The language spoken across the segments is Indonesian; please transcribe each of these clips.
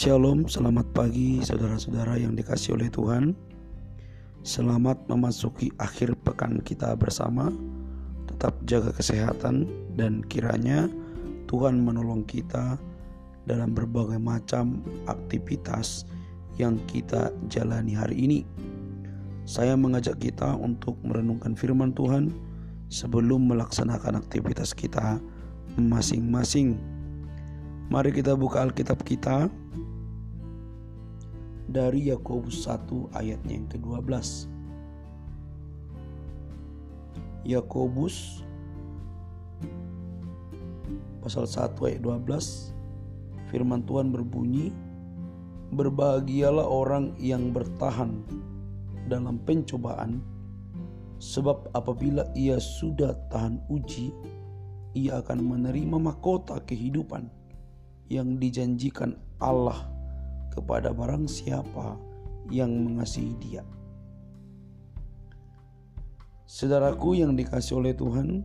Shalom, selamat pagi saudara-saudara yang dikasih oleh Tuhan. Selamat memasuki akhir pekan kita bersama. Tetap jaga kesehatan dan kiranya Tuhan menolong kita dalam berbagai macam aktivitas yang kita jalani hari ini. Saya mengajak kita untuk merenungkan firman Tuhan sebelum melaksanakan aktivitas kita masing-masing. Mari kita buka Alkitab kita dari Yakobus 1 ayatnya yang ke-12. Yakobus pasal 1 ayat 12 firman Tuhan berbunyi Berbahagialah orang yang bertahan dalam pencobaan sebab apabila ia sudah tahan uji ia akan menerima mahkota kehidupan yang dijanjikan Allah kepada barang siapa yang mengasihi Dia. Saudaraku yang dikasih oleh Tuhan,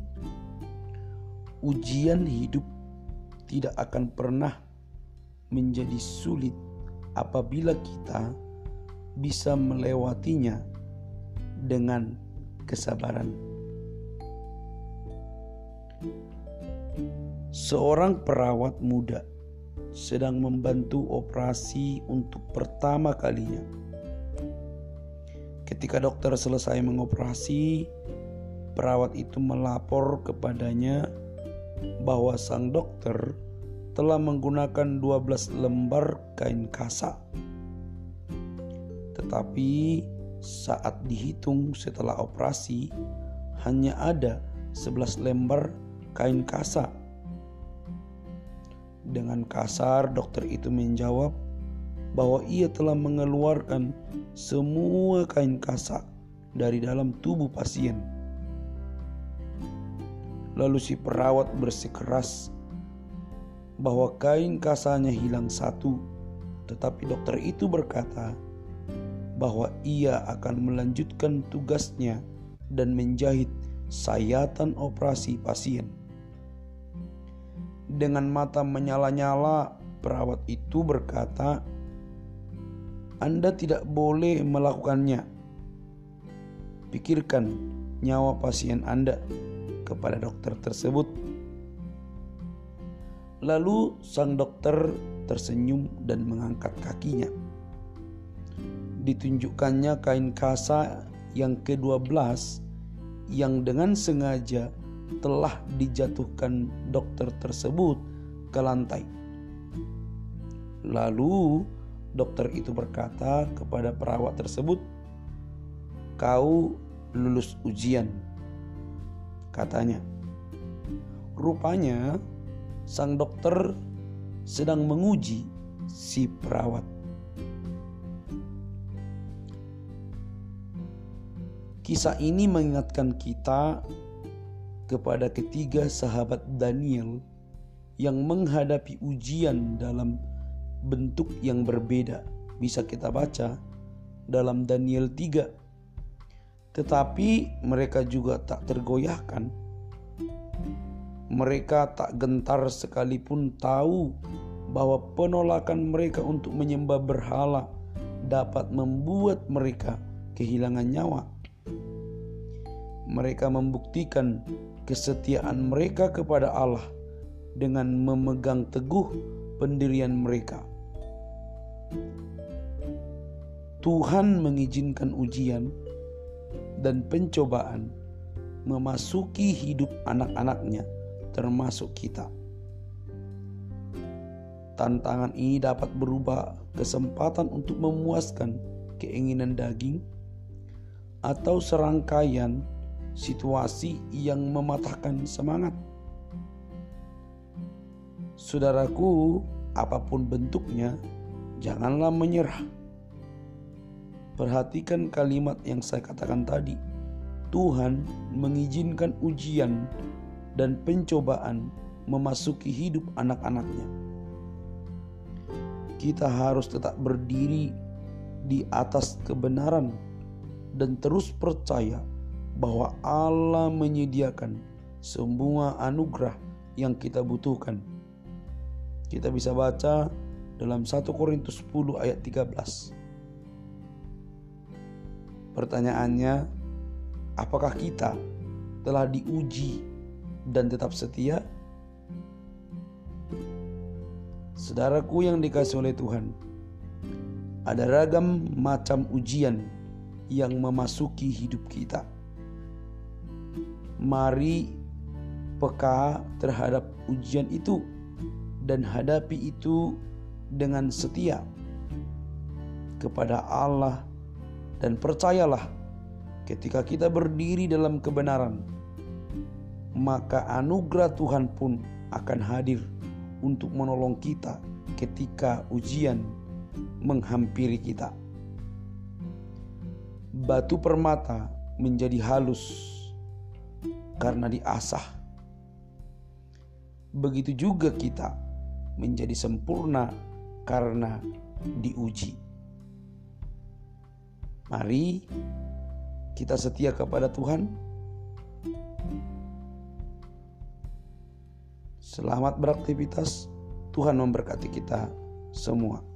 ujian hidup tidak akan pernah menjadi sulit apabila kita bisa melewatinya dengan kesabaran. Seorang perawat muda sedang membantu operasi untuk pertama kalinya. Ketika dokter selesai mengoperasi, perawat itu melapor kepadanya bahwa sang dokter telah menggunakan 12 lembar kain kasa. Tetapi saat dihitung setelah operasi hanya ada 11 lembar kain kasa dengan kasar, dokter itu menjawab bahwa ia telah mengeluarkan semua kain kasak dari dalam tubuh pasien. Lalu si perawat bersikeras bahwa kain kasanya hilang satu, tetapi dokter itu berkata bahwa ia akan melanjutkan tugasnya dan menjahit sayatan operasi pasien. Dengan mata menyala-nyala, perawat itu berkata, "Anda tidak boleh melakukannya. Pikirkan nyawa pasien Anda." Kepada dokter tersebut, lalu sang dokter tersenyum dan mengangkat kakinya. Ditunjukkannya kain kasa yang ke-12 yang dengan sengaja telah dijatuhkan dokter tersebut ke lantai. Lalu dokter itu berkata kepada perawat tersebut, "Kau lulus ujian." Katanya. Rupanya sang dokter sedang menguji si perawat. Kisah ini mengingatkan kita kepada ketiga sahabat Daniel yang menghadapi ujian dalam bentuk yang berbeda. Bisa kita baca dalam Daniel 3. Tetapi mereka juga tak tergoyahkan. Mereka tak gentar sekalipun tahu bahwa penolakan mereka untuk menyembah berhala dapat membuat mereka kehilangan nyawa. Mereka membuktikan kesetiaan mereka kepada Allah dengan memegang teguh pendirian mereka. Tuhan mengizinkan ujian dan pencobaan memasuki hidup anak-anaknya termasuk kita. Tantangan ini dapat berubah kesempatan untuk memuaskan keinginan daging atau serangkaian situasi yang mematahkan semangat. Saudaraku, apa pun bentuknya, janganlah menyerah. Perhatikan kalimat yang saya katakan tadi. Tuhan mengizinkan ujian dan pencobaan memasuki hidup anak-anaknya. Kita harus tetap berdiri di atas kebenaran dan terus percaya bahwa Allah menyediakan semua anugerah yang kita butuhkan. Kita bisa baca dalam 1 Korintus 10 ayat 13. Pertanyaannya, apakah kita telah diuji dan tetap setia? Saudaraku yang dikasih oleh Tuhan, ada ragam macam ujian yang memasuki hidup kita. Mari peka terhadap ujian itu dan hadapi itu dengan setia kepada Allah dan percayalah ketika kita berdiri dalam kebenaran maka anugerah Tuhan pun akan hadir untuk menolong kita ketika ujian menghampiri kita. Batu permata menjadi halus karena diasah. Begitu juga kita menjadi sempurna karena diuji. Mari kita setia kepada Tuhan. Selamat beraktivitas. Tuhan memberkati kita semua.